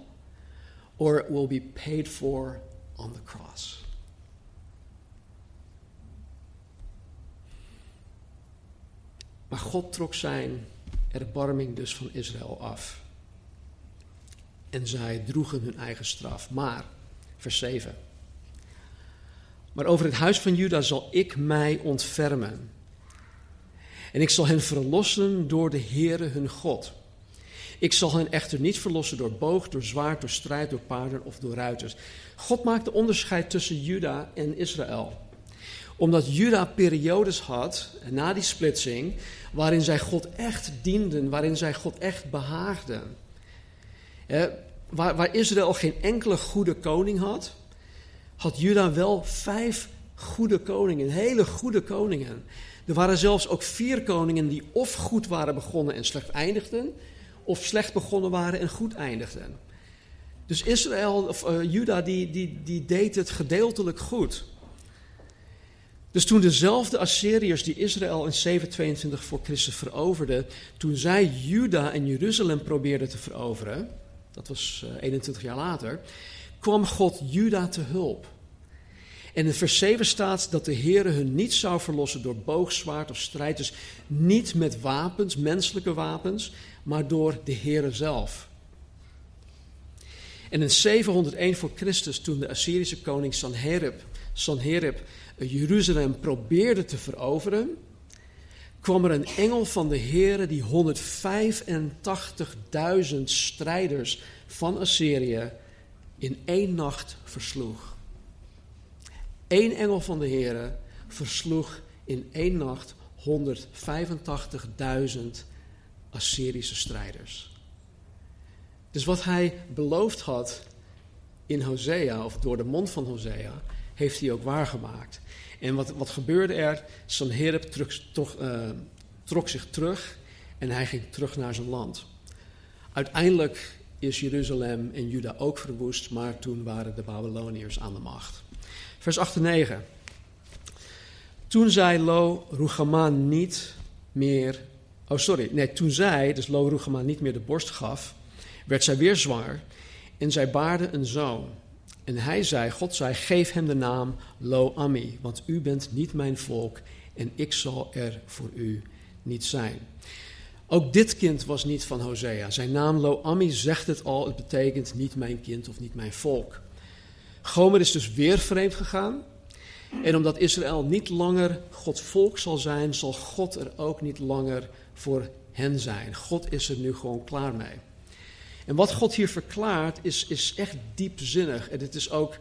or it will be paid for on the cross. Maar God trok zijn erbarming dus van Israël af. En zij droegen hun eigen straf. Maar, vers 7. Maar over het huis van Juda zal ik mij ontfermen. En ik zal hen verlossen door de Heere hun God. Ik zal hen echter niet verlossen door boog, door zwaard, door strijd, door paarden of door ruiters. God maakte onderscheid tussen Juda en Israël. Omdat Juda periodes had, na die splitsing, waarin zij God echt dienden, waarin zij God echt behaagden. waar, waar Israël geen enkele goede koning had, had Juda wel vijf goede koningen, hele goede koningen. Er waren zelfs ook vier koningen die of goed waren begonnen en slecht eindigden, of slecht begonnen waren en goed eindigden. Dus Israël, of uh, Juda, die, die, die deed het gedeeltelijk goed. Dus toen dezelfde Assyriërs die Israël in 722 voor Christus veroverden, toen zij Juda en Jeruzalem probeerden te veroveren, dat was 21 eh, jaar later, kwam God Juda te hulp. En in vers 7 staat dat de Heer hun niet zou verlossen door boogzwaard of strijd. Dus niet met wapens, menselijke wapens, maar door de Heer zelf. En in 701 voor Christus, toen de Assyrische koning Sanherib, Sanherib Jeruzalem probeerde te veroveren, kwam er een engel van de Heer die 185.000 strijders van Assyrië in één nacht versloeg. Eén engel van de Heer versloeg in één nacht 185.000 Assyrische strijders. Dus wat hij beloofd had in Hosea, of door de mond van Hosea, heeft hij ook waargemaakt. En wat, wat gebeurde er? Sanherib trok, trok, uh, trok zich terug en hij ging terug naar zijn land. Uiteindelijk is Jeruzalem en Juda ook verwoest, maar toen waren de Babyloniërs aan de macht. Vers 8 en 9. Toen zei Lo Ruchama niet meer. Oh, sorry. Nee, toen zij, dus Lo Ruchama, niet meer de borst gaf, werd zij weer zwanger en zij baarde een zoon. En hij zei, God zei, geef hem de naam Lo Ami, want u bent niet mijn volk en ik zal er voor u niet zijn. Ook dit kind was niet van Hosea. Zijn naam Lo Ami zegt het al, het betekent niet mijn kind of niet mijn volk. Gomer is dus weer vreemd gegaan. En omdat Israël niet langer Gods volk zal zijn, zal God er ook niet langer voor hen zijn. God is er nu gewoon klaar mee. En wat God hier verklaart is, is echt diepzinnig en het is ook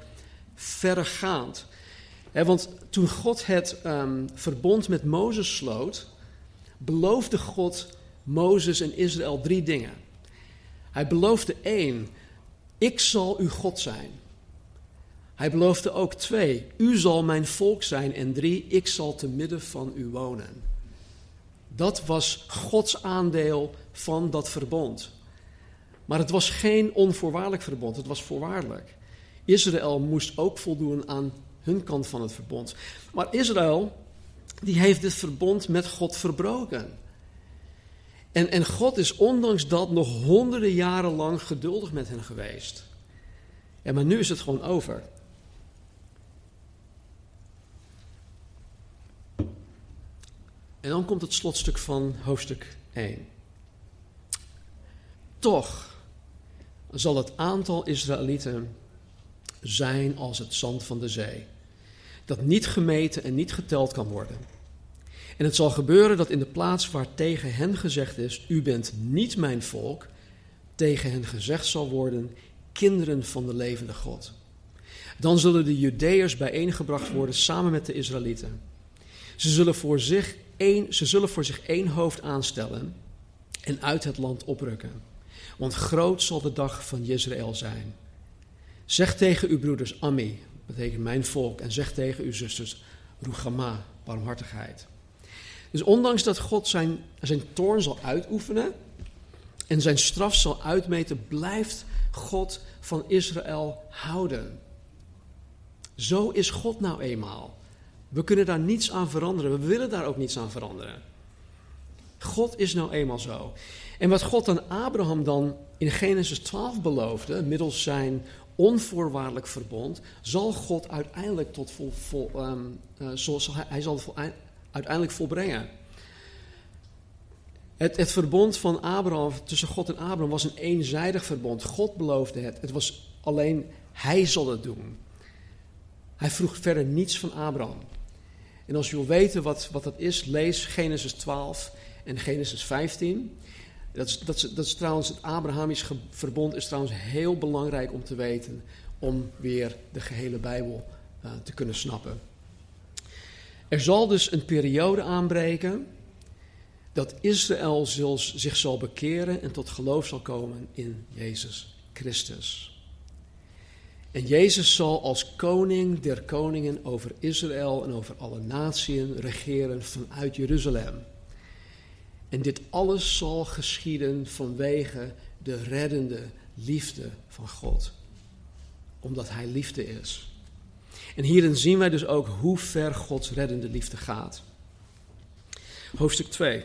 verregaand. want toen God het um, verbond met Mozes sloot, beloofde God Mozes en Israël drie dingen. Hij beloofde één, ik zal uw God zijn. Hij beloofde ook twee, u zal mijn volk zijn. En drie, ik zal te midden van u wonen. Dat was Gods aandeel van dat verbond. Maar het was geen onvoorwaardelijk verbond, het was voorwaardelijk. Israël moest ook voldoen aan hun kant van het verbond. Maar Israël, die heeft dit verbond met God verbroken. En, en God is ondanks dat nog honderden jaren lang geduldig met hen geweest. En maar nu is het gewoon over. En dan komt het slotstuk van hoofdstuk 1. Toch zal het aantal Israëlieten zijn als het zand van de zee, dat niet gemeten en niet geteld kan worden. En het zal gebeuren dat in de plaats waar tegen hen gezegd is: U bent niet mijn volk, tegen hen gezegd zal worden: Kinderen van de levende God. Dan zullen de Judeërs bijeengebracht worden samen met de Israëlieten. Ze zullen voor zich één, ze zullen voor zich één hoofd aanstellen en uit het land oprukken. want groot zal de dag van Jezreel zijn. Zeg tegen uw broeders Ami, betekent mijn volk, en zeg tegen uw zusters Rugama, barmhartigheid. Dus ondanks dat God zijn, zijn toorn zal uitoefenen en zijn straf zal uitmeten, blijft God van Israël houden. Zo is God nou eenmaal. We kunnen daar niets aan veranderen. We willen daar ook niets aan veranderen. God is nou eenmaal zo. En wat God aan Abraham dan in Genesis 12 beloofde, middels zijn onvoorwaardelijk verbond, zal God uiteindelijk tot vol, vol um, uh, hij, zal uiteindelijk volbrengen. Het, het, verbond van Abraham, tussen God en Abraham, was een eenzijdig verbond. God beloofde het. Het was alleen hij zal het doen. Hij vroeg verder niets van Abraham. En als je wil weten wat, wat dat is, lees Genesis 12 en Genesis 15. Dat is, dat, is, dat is trouwens, het Abrahamisch verbond is trouwens heel belangrijk om te weten, om weer de gehele Bijbel uh, te kunnen snappen. Er zal dus een periode aanbreken dat Israël zich zal bekeren en tot geloof zal komen in Jezus Christus. En Jezus zal als koning der koningen over Israël en over alle naties regeren vanuit Jeruzalem. En dit alles zal geschieden vanwege de reddende liefde van God. Omdat Hij liefde is. En hierin zien wij dus ook hoe ver Gods reddende liefde gaat. Hoofdstuk 2.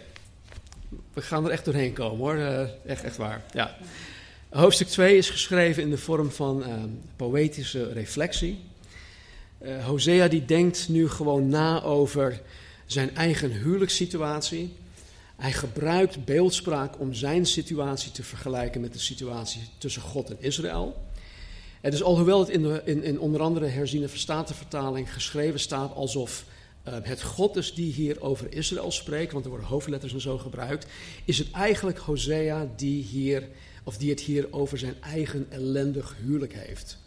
We gaan er echt doorheen komen hoor, uh, echt, echt waar. Ja. Hoofdstuk 2 is geschreven in de vorm van uh, poëtische reflectie. Uh, Hosea die denkt nu gewoon na over zijn eigen huwelijkssituatie. Hij gebruikt beeldspraak om zijn situatie te vergelijken met de situatie tussen God en Israël. En dus alhoewel het in, de, in, in onder andere herziene verstatenvertaling geschreven staat alsof uh, het God is die hier over Israël spreekt, want er worden hoofdletters en zo gebruikt, is het eigenlijk Hosea die, hier, of die het hier over zijn eigen ellendig huwelijk heeft.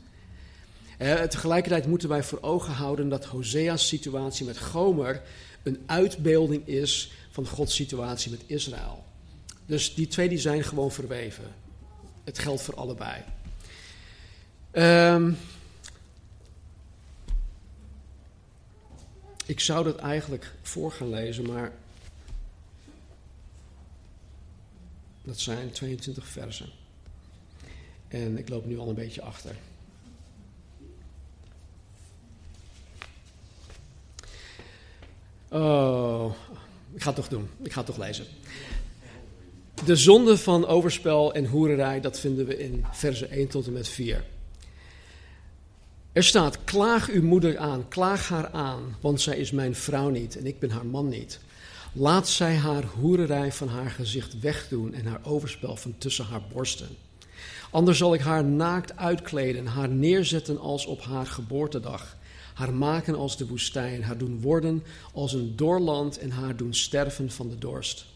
Uh, tegelijkertijd moeten wij voor ogen houden dat Hosea's situatie met Gomer een uitbeelding is van Gods situatie met Israël. Dus die twee die zijn gewoon verweven. Het geldt voor allebei. Um, ik zou dat eigenlijk voor gaan lezen, maar dat zijn 22 versen. En ik loop nu al een beetje achter. Oh, ik ga het toch doen. Ik ga het toch lezen. De zonde van overspel en hoererij, dat vinden we in versen 1 tot en met 4. Er staat: Klaag uw moeder aan, klaag haar aan, want zij is mijn vrouw niet en ik ben haar man niet. Laat zij haar hoererij van haar gezicht wegdoen en haar overspel van tussen haar borsten. Anders zal ik haar naakt uitkleden, haar neerzetten als op haar geboortedag haar maken als de woestijn, haar doen worden als een doorland en haar doen sterven van de dorst.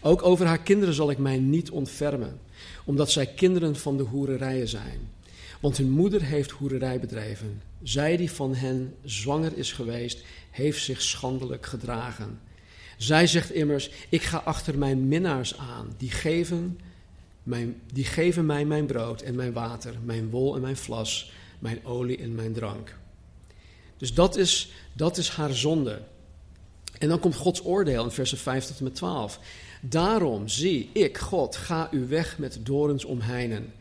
Ook over haar kinderen zal ik mij niet ontfermen, omdat zij kinderen van de hoererijen zijn. Want hun moeder heeft hoererij bedreven. Zij die van hen zwanger is geweest, heeft zich schandelijk gedragen. Zij zegt immers: Ik ga achter mijn minnaars aan, die geven, die geven mij mijn brood en mijn water, mijn wol en mijn vlas, mijn olie en mijn drank. Dus dat is, dat is haar zonde. En dan komt Gods oordeel in versen 5 tot en met 12. Daarom, zie, ik, God, ga u weg met dorens omheinen.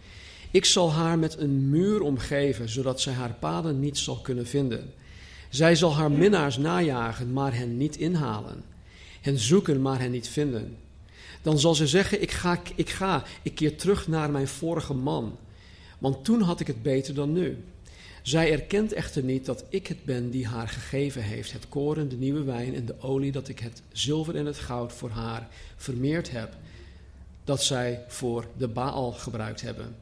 Ik zal haar met een muur omgeven, zodat zij haar paden niet zal kunnen vinden. Zij zal haar minnaars najagen, maar hen niet inhalen. Hen zoeken, maar hen niet vinden. Dan zal ze zeggen, ik ga, ik ga, ik keer terug naar mijn vorige man. Want toen had ik het beter dan nu. Zij erkent echter niet dat ik het ben die haar gegeven heeft, het koren, de nieuwe wijn en de olie, dat ik het zilver en het goud voor haar vermeerd heb, dat zij voor de Baal gebruikt hebben.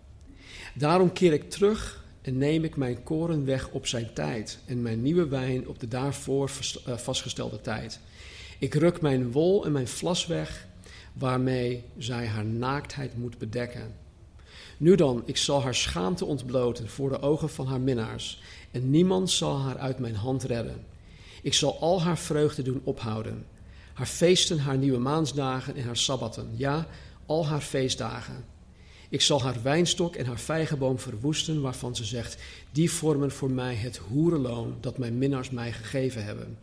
Daarom keer ik terug en neem ik mijn koren weg op zijn tijd en mijn nieuwe wijn op de daarvoor eh, vastgestelde tijd. Ik ruk mijn wol en mijn vlas weg, waarmee zij haar naaktheid moet bedekken nu dan, ik zal haar schaamte ontbloten voor de ogen van haar minnaars, en niemand zal haar uit mijn hand redden. Ik zal al haar vreugde doen ophouden, haar feesten, haar nieuwe maansdagen en haar sabbatten, ja, al haar feestdagen. Ik zal haar wijnstok en haar vijgenboom verwoesten, waarvan ze zegt: Die vormen voor mij het hoerenloon dat mijn minnaars mij gegeven hebben.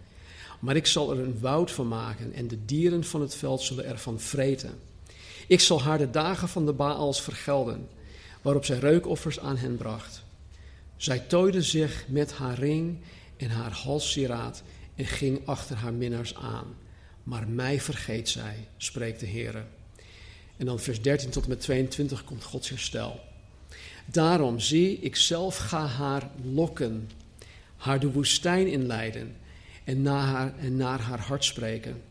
Maar ik zal er een woud van maken en de dieren van het veld zullen ervan vreten. Ik zal haar de dagen van de Baals vergelden, waarop zij reukoffers aan hen bracht. Zij tooide zich met haar ring en haar halssieraad en ging achter haar minnaars aan. Maar mij vergeet zij, spreekt de Heer. En dan vers 13 tot en met 22 komt Gods herstel. Daarom zie ik zelf ga haar lokken, haar de woestijn inleiden en naar haar, en naar haar hart spreken.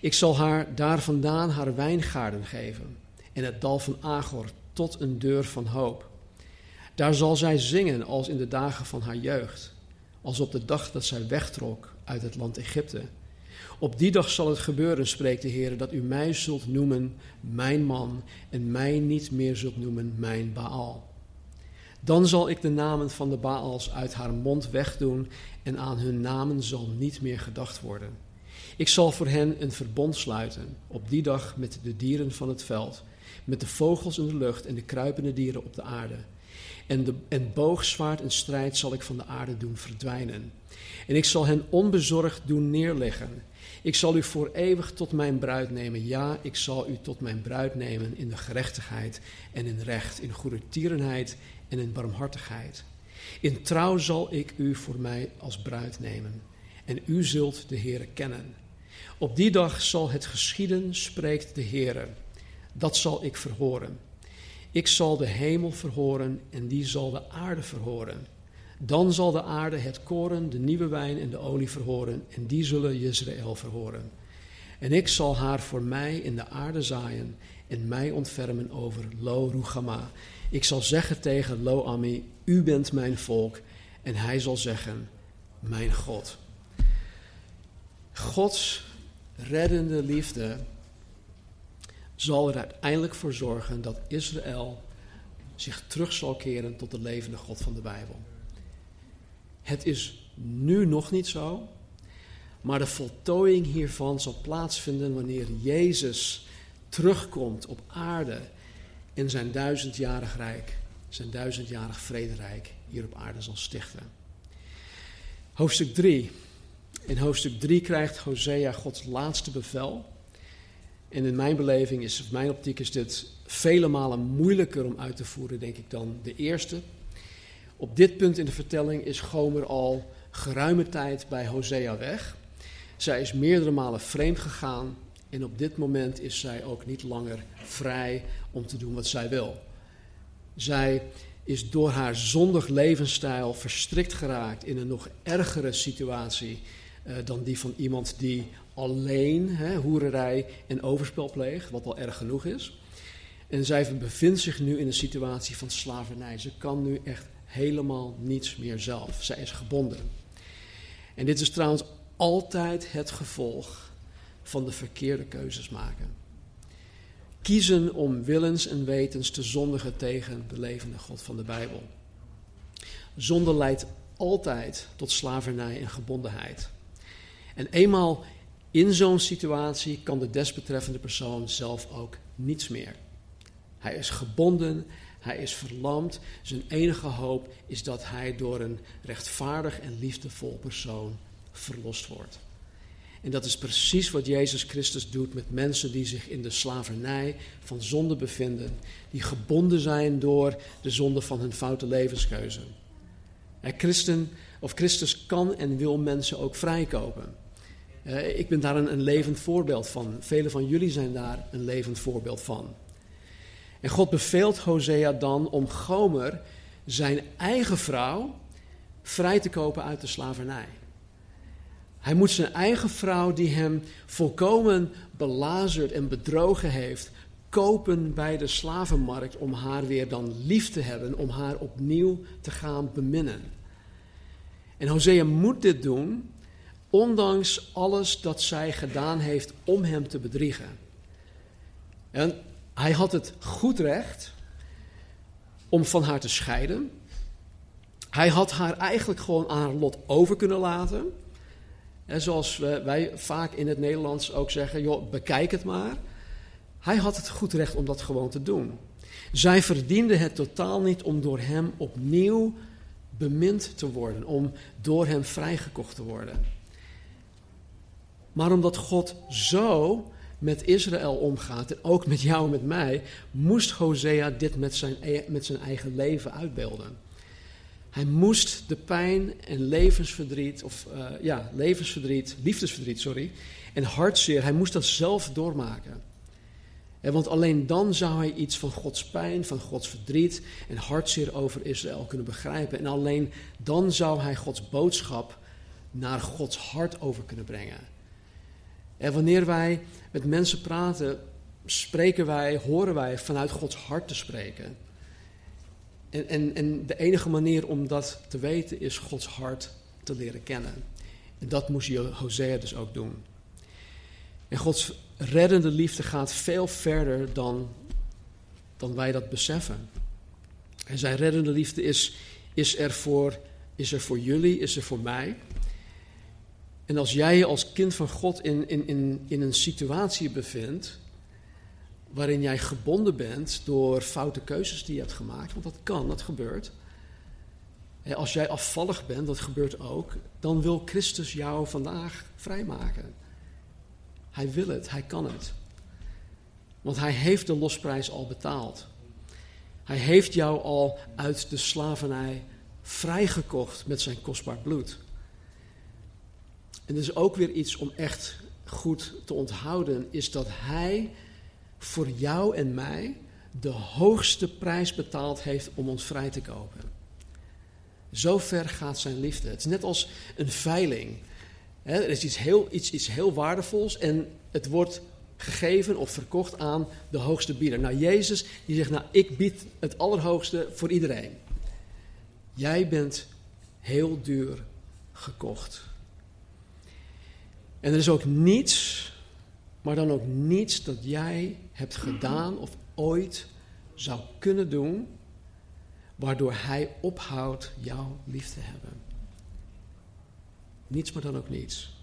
Ik zal haar daar vandaan haar wijngaarden geven en het dal van Agor tot een deur van hoop. Daar zal zij zingen als in de dagen van haar jeugd, als op de dag dat zij wegtrok uit het land Egypte. Op die dag zal het gebeuren, spreekt de Heer, dat u mij zult noemen mijn man en mij niet meer zult noemen mijn Baal. Dan zal ik de namen van de Baals uit haar mond wegdoen en aan hun namen zal niet meer gedacht worden. Ik zal voor hen een verbond sluiten op die dag met de dieren van het veld, met de vogels in de lucht en de kruipende dieren op de aarde. En, de, en boog, zwaard en strijd zal ik van de aarde doen verdwijnen. En ik zal hen onbezorgd doen neerleggen. Ik zal u voor eeuwig tot mijn bruid nemen. Ja, ik zal u tot mijn bruid nemen in de gerechtigheid en in recht, in goede tierenheid en in barmhartigheid. In trouw zal ik u voor mij als bruid nemen. En u zult de Heere kennen. Op die dag zal het geschieden, spreekt de Heere. Dat zal ik verhoren. Ik zal de hemel verhoren en die zal de aarde verhoren. Dan zal de aarde het koren, de nieuwe wijn en de olie verhoren, en die zullen Israël verhoren. En ik zal haar voor mij in de aarde zaaien en mij ontfermen over Lo. Ik zal zeggen tegen Lo Ami, u bent mijn volk, en hij zal zeggen, mijn God. Gods reddende liefde zal er uiteindelijk voor zorgen dat Israël zich terug zal keren tot de levende God van de Bijbel. Het is nu nog niet zo, maar de voltooiing hiervan zal plaatsvinden wanneer Jezus terugkomt op aarde in zijn duizendjarig rijk, zijn duizendjarig vrederijk hier op aarde zal stichten. Hoofdstuk 3. In hoofdstuk 3 krijgt Hosea Gods laatste bevel. En in mijn beleving is, of mijn optiek, is dit vele malen moeilijker om uit te voeren, denk ik, dan de eerste. Op dit punt in de vertelling is Gomer al geruime tijd bij Hosea weg. Zij is meerdere malen vreemd gegaan en op dit moment is zij ook niet langer vrij om te doen wat zij wil. Zij is door haar zondig levensstijl verstrikt geraakt in een nog ergere situatie uh, dan die van iemand die alleen hè, hoererij en overspel pleegt, wat al erg genoeg is. En zij bevindt zich nu in een situatie van slavernij. Ze kan nu echt helemaal niets meer zelf. Zij is gebonden. En dit is trouwens altijd het gevolg van de verkeerde keuzes maken. Kiezen om willens en wetens te zondigen tegen de levende God van de Bijbel. Zonde leidt altijd tot slavernij en gebondenheid. En eenmaal in zo'n situatie kan de desbetreffende persoon zelf ook niets meer. Hij is gebonden, hij is verlamd. Zijn enige hoop is dat hij door een rechtvaardig en liefdevol persoon verlost wordt. En dat is precies wat Jezus Christus doet met mensen die zich in de slavernij van zonde bevinden, die gebonden zijn door de zonde van hun foute levenskeuze. Christen, of Christus kan en wil mensen ook vrijkopen. ik ben daar een, een levend voorbeeld van. Velen van jullie zijn daar een levend voorbeeld van. En God beveelt Hosea dan om Gomer, zijn eigen vrouw, vrij te kopen uit de slavernij. Hij moet zijn eigen vrouw, die hem volkomen belazerd en bedrogen heeft, kopen bij de slavenmarkt om haar weer dan lief te hebben, om haar opnieuw te gaan beminnen. En Hosea moet dit doen, ondanks alles dat zij gedaan heeft om hem te bedriegen. En hij had het goed recht om van haar te scheiden. Hij had haar eigenlijk gewoon aan haar lot over kunnen laten. Zoals wij vaak in het Nederlands ook zeggen, joh, bekijk het maar. Hij had het goed recht om dat gewoon te doen. Zij verdienden het totaal niet om door hem opnieuw bemind te worden, om door hem vrijgekocht te worden. Maar omdat God zo met Israël omgaat en ook met jou en met mij, moest Hosea dit met zijn, e- met zijn eigen leven uitbeelden. Hij moest de pijn en levensverdriet, of uh, ja, levensverdriet, liefdesverdriet, sorry, en hartzeer, hij moest dat zelf doormaken. En want alleen dan zou hij iets van Gods pijn, van Gods verdriet en hartzeer over Israël kunnen begrijpen. En alleen dan zou hij Gods boodschap naar Gods hart over kunnen brengen. En wanneer wij met mensen praten, spreken wij, horen wij vanuit Gods hart te spreken. En, en, en de enige manier om dat te weten is Gods hart te leren kennen. En dat moest Hosea dus ook doen. En Gods reddende liefde gaat veel verder dan, dan wij dat beseffen. En zijn reddende liefde is, is, er voor, is er voor jullie, is er voor mij. En als jij je als kind van God in, in, in, in een situatie bevindt waarin jij gebonden bent door foute keuzes die je hebt gemaakt, want dat kan, dat gebeurt. Als jij afvallig bent, dat gebeurt ook, dan wil Christus jou vandaag vrijmaken. Hij wil het, hij kan het. Want hij heeft de losprijs al betaald. Hij heeft jou al uit de slavernij vrijgekocht met zijn kostbaar bloed. En is ook weer iets om echt goed te onthouden, is dat hij voor jou en mij de hoogste prijs betaald heeft om ons vrij te kopen. Zo ver gaat zijn liefde. Het is net als een veiling. er is iets heel, iets, iets heel waardevols en het wordt gegeven of verkocht aan de hoogste bieder. Nou, Jezus die zegt, nou, ik bied het allerhoogste voor iedereen. Jij bent heel duur gekocht. En er is ook niets, maar dan ook niets dat jij hebt gedaan of ooit zou kunnen doen, waardoor Hij ophoudt jou lief te hebben. Niets, maar dan ook niets.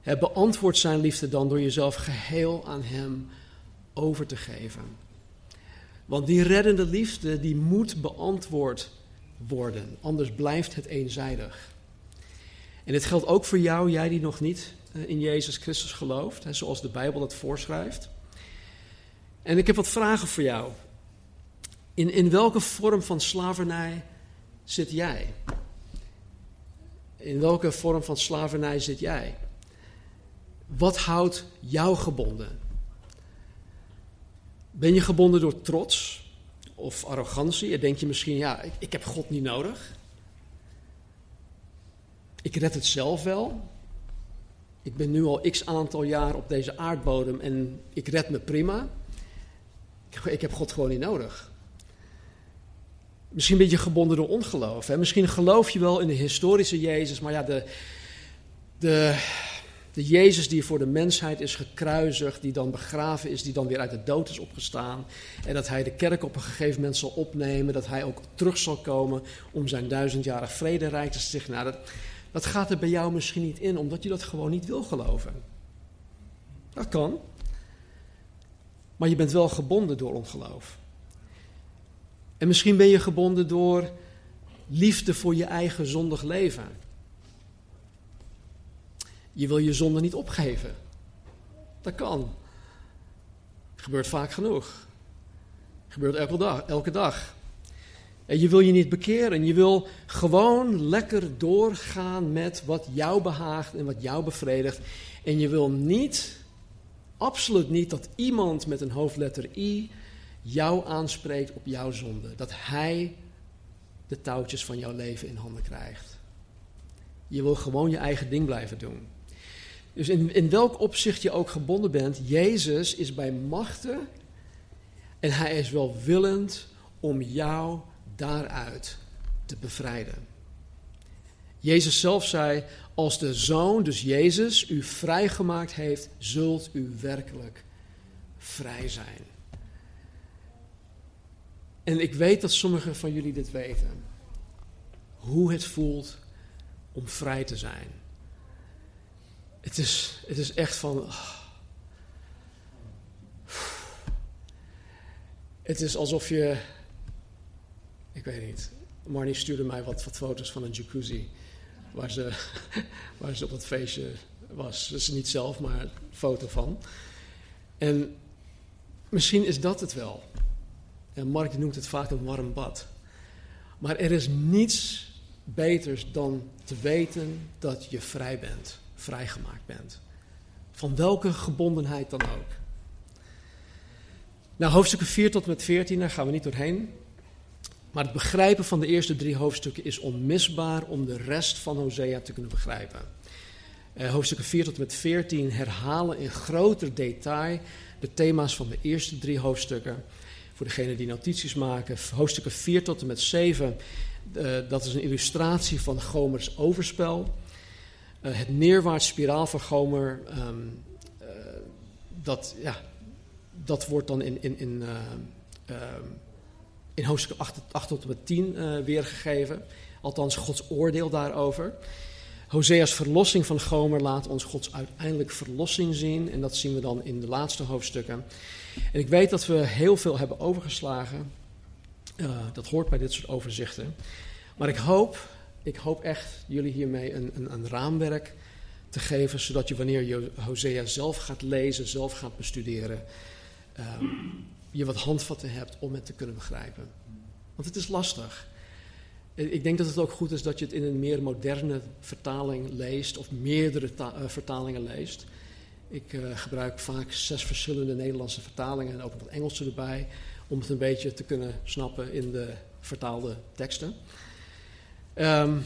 Hij beantwoordt zijn liefde dan door jezelf geheel aan Hem over te geven. Want die reddende liefde, die moet beantwoord worden, anders blijft het eenzijdig. En dit geldt ook voor jou, jij die nog niet in Jezus Christus gelooft, zoals de Bijbel dat voorschrijft. En ik heb wat vragen voor jou. In, in welke vorm van slavernij zit jij? In welke vorm van slavernij zit jij? Wat houdt jou gebonden? Ben je gebonden door trots of arrogantie? En denk je misschien, ja, ik, ik heb God niet nodig. Ik red het zelf wel. Ik ben nu al x aantal jaar op deze aardbodem en ik red me prima. Ik heb God gewoon niet nodig. Misschien ben je gebonden door ongeloof. Hè? Misschien geloof je wel in de historische Jezus, maar ja, de, de, de Jezus die voor de mensheid is gekruisigd, die dan begraven is, die dan weer uit de dood is opgestaan. En dat hij de kerk op een gegeven moment zal opnemen, dat hij ook terug zal komen om zijn duizendjarig vrederijk te stichten. Nou, dat gaat er bij jou misschien niet in, omdat je dat gewoon niet wil geloven. Dat kan. Maar je bent wel gebonden door ongeloof. En misschien ben je gebonden door liefde voor je eigen zondig leven. Je wil je zonde niet opgeven. Dat kan. Gebeurt vaak genoeg. Gebeurt elke dag. Elke dag. Je wil je niet bekeren. Je wil gewoon lekker doorgaan met wat jou behaagt en wat jou bevredigt. En je wil niet, absoluut niet, dat iemand met een hoofdletter I jou aanspreekt op jouw zonde. Dat hij de touwtjes van jouw leven in handen krijgt. Je wil gewoon je eigen ding blijven doen. Dus in, in welk opzicht je ook gebonden bent, Jezus is bij machten en hij is wel willend om jou daaruit te bevrijden. Jezus zelf zei: Als de zoon, dus Jezus, u vrijgemaakt heeft, zult u werkelijk vrij zijn. En ik weet dat sommigen van jullie dit weten. Hoe het voelt om vrij te zijn. Het is, het is echt van. Het is alsof je, ik weet niet, Marnie stuurde mij wat, wat foto's van een jacuzzi waar ze, waar ze op het feestje was. Dus niet zelf, maar een foto van. En misschien is dat het wel. En Mark noemt het vaak een warm bad. Maar er is niets beters dan te weten dat je vrij bent, vrijgemaakt bent. Van welke gebondenheid dan ook. Nou, hoofdstukken 4 tot met 14, daar gaan we niet doorheen. Maar het begrijpen van de eerste drie hoofdstukken is onmisbaar om de rest van Hosea te kunnen begrijpen. Uh, hoofdstukken 4 tot en met 14 herhalen in groter detail de thema's van de eerste drie hoofdstukken. Voor degenen die notities maken, hoofdstukken 4 tot en met 7, uh, dat is een illustratie van Gomers overspel. Uh, het neerwaarts spiraal van Gomer, um, dat, ja, dat wordt dan in, in, in, in hoofdstuk 8, 8 tot en met 10 weergegeven. Althans, Gods oordeel daarover. Hosea's verlossing van Gomer laat ons Gods uiteindelijk verlossing zien. En dat zien we dan in de laatste hoofdstukken. En ik weet dat we heel veel hebben overgeslagen. Uh, dat hoort bij dit soort overzichten. Maar ik hoop, ik hoop echt jullie hiermee een, een, een raamwerk te geven. Zodat je wanneer je Hosea zelf gaat lezen, zelf gaat bestuderen. Uh, je wat handvatten hebt om het te kunnen begrijpen. Want het is lastig. Ik denk dat het ook goed is dat je het in een meer moderne vertaling leest of meerdere uh, vertalingen leest. Ik uh, gebruik vaak zes verschillende Nederlandse vertalingen en ook wat Engelse erbij, om het een beetje te kunnen snappen in de vertaalde teksten. Um,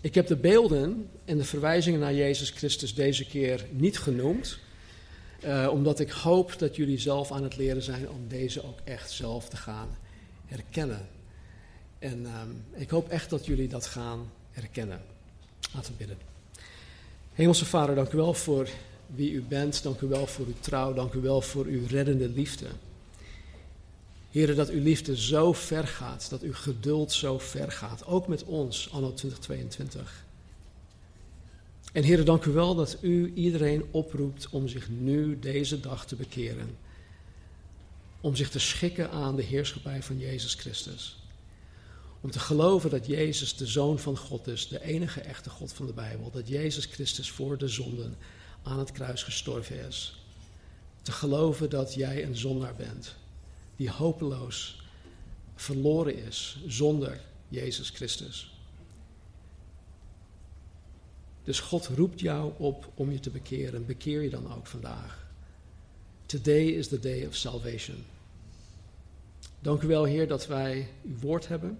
ik heb de beelden en de verwijzingen naar Jezus Christus deze keer niet genoemd, uh, omdat ik hoop dat jullie zelf aan het leren zijn om deze ook echt zelf te gaan herkennen. En um, ik hoop echt dat jullie dat gaan herkennen. Laten we bidden. Hemelse Vader, dank u wel voor wie u bent. Dank u wel voor uw trouw. Dank u wel voor uw reddende liefde. Heren, dat uw liefde zo ver gaat, dat uw geduld zo ver gaat, ook met ons, anno 2022. En heren, dank u wel dat u iedereen oproept om zich nu deze dag te bekeren. Om zich te schikken aan de heerschappij van Jezus Christus. Om te geloven dat Jezus de Zoon van God is, de enige echte God van de Bijbel. Dat Jezus Christus voor de zonden aan het kruis gestorven is. Te geloven dat jij een zondaar bent, die hopeloos verloren is zonder Jezus Christus. Dus God roept jou op om je te bekeren. Bekeer je dan ook vandaag. Today is the day of salvation. Dank u wel, Heer, dat wij uw woord hebben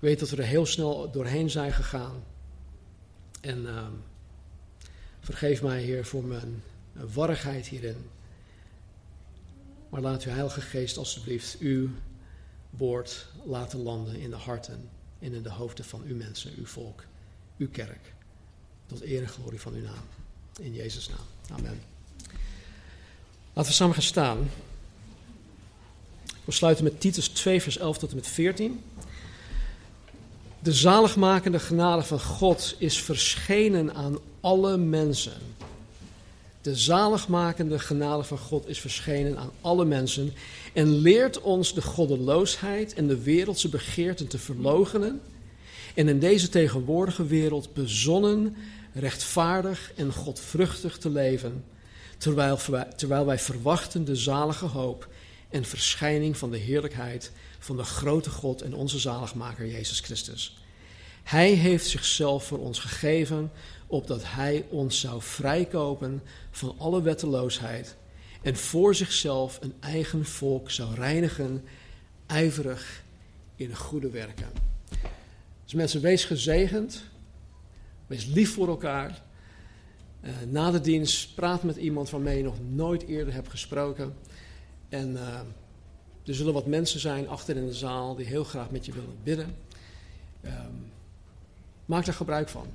weet dat we er heel snel doorheen zijn gegaan. En uh, vergeef mij, Heer, voor mijn warrigheid hierin. Maar laat uw Heilige Geest alstublieft uw woord laten landen in de harten en in de hoofden van uw mensen, uw volk, uw kerk. Tot eer en glorie van uw naam. In Jezus' naam. Amen. Laten we samen gaan staan. We sluiten met Titus 2, vers 11 tot en met 14. De zaligmakende genade van God is verschenen aan alle mensen. De zaligmakende genade van God is verschenen aan alle mensen en leert ons de goddeloosheid en de wereldse begeerten te verloochenen en in deze tegenwoordige wereld bezonnen, rechtvaardig en godvruchtig te leven, terwijl, terwijl wij verwachten de zalige hoop en verschijning van de heerlijkheid van de grote God en onze zaligmaker Jezus Christus. Hij heeft zichzelf voor ons gegeven, opdat Hij ons zou vrijkopen van alle wetteloosheid en voor zichzelf een eigen volk zou reinigen, ijverig in goede werken. Dus mensen, wees gezegend, wees lief voor elkaar. Uh, na de dienst praat met iemand waarmee je nog nooit eerder hebt gesproken. En uh, er zullen wat mensen zijn achter in de zaal die heel graag met je willen bidden. Um, maak daar gebruik van.